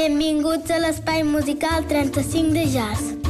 Benvinguts a l'espai musical 35 de jazz.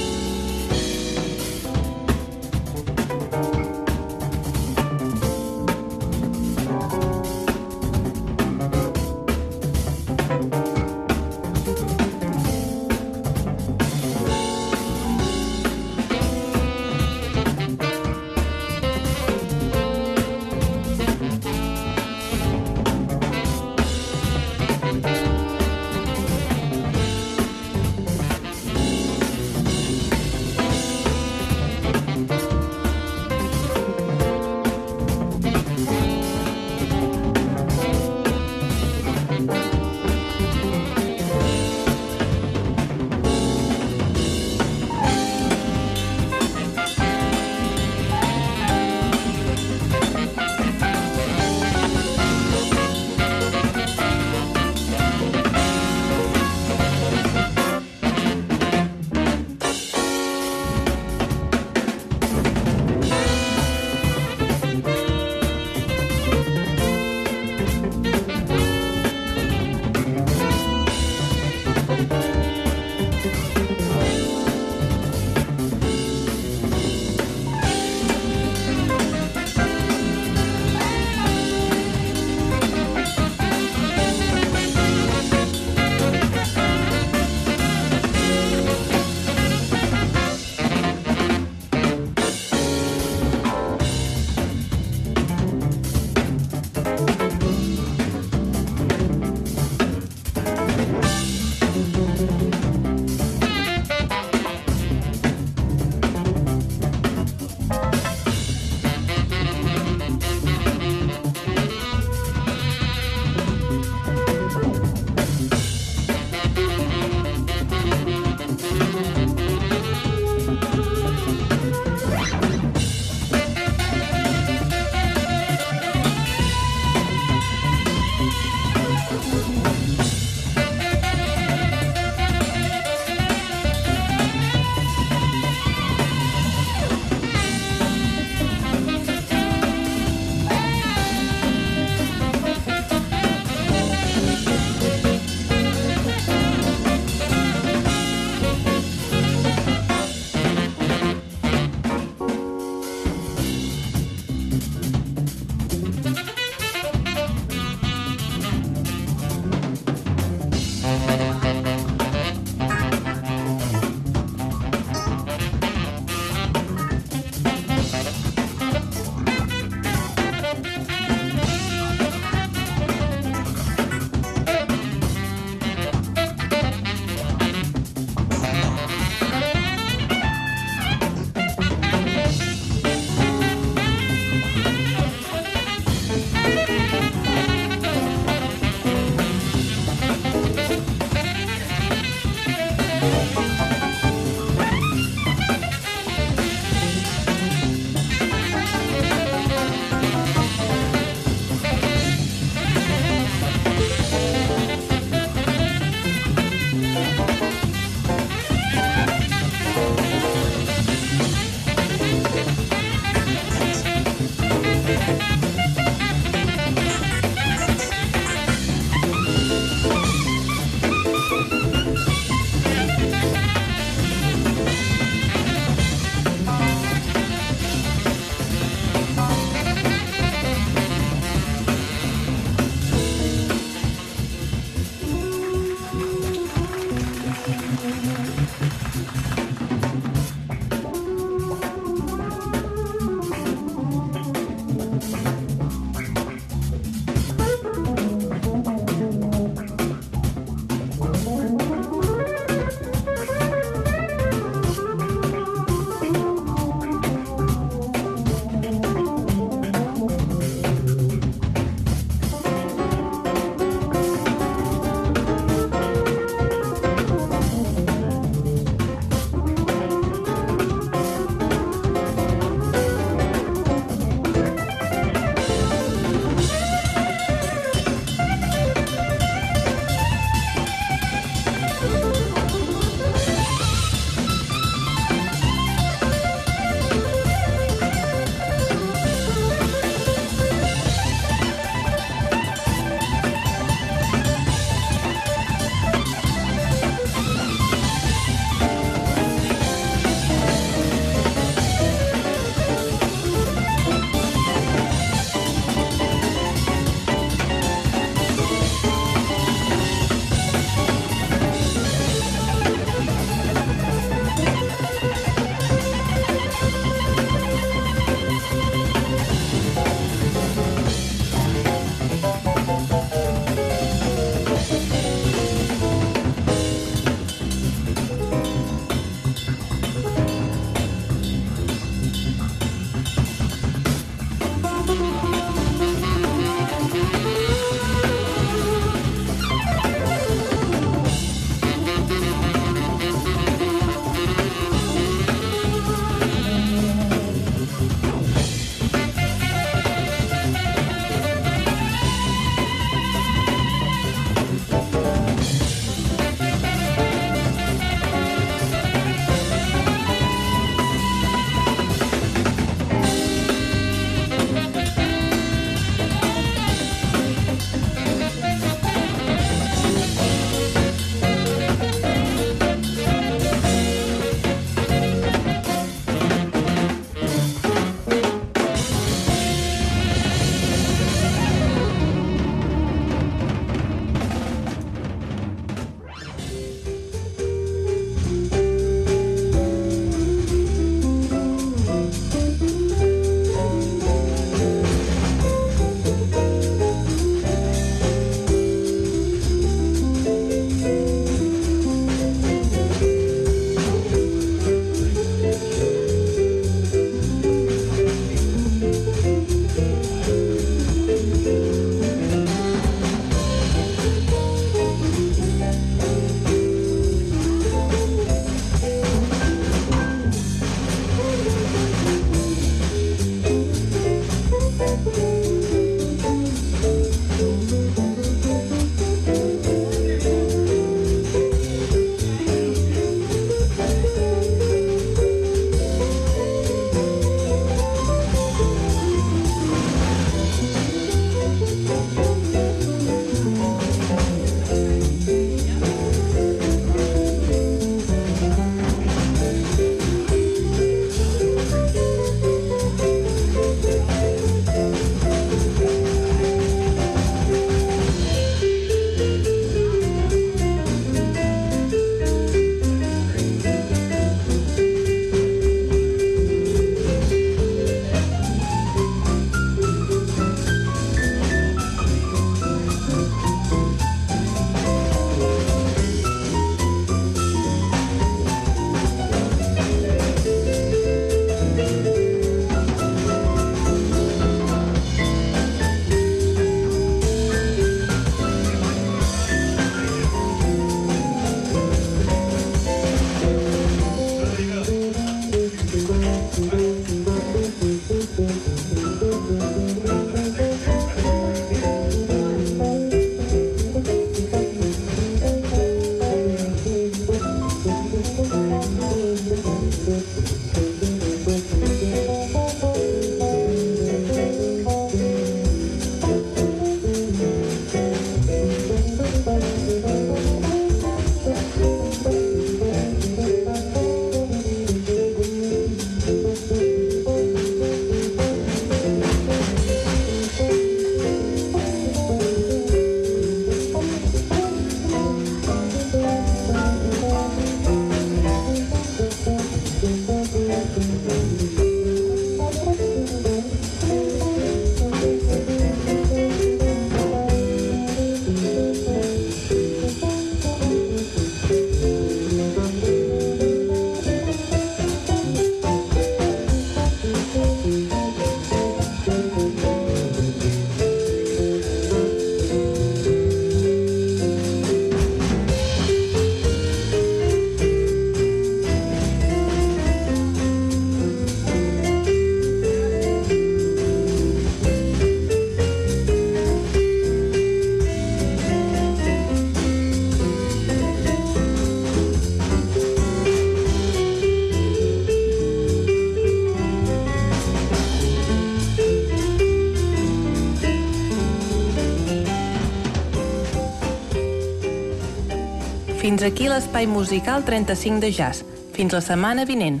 Fins aquí l'espai musical 35 de jazz. Fins la setmana vinent.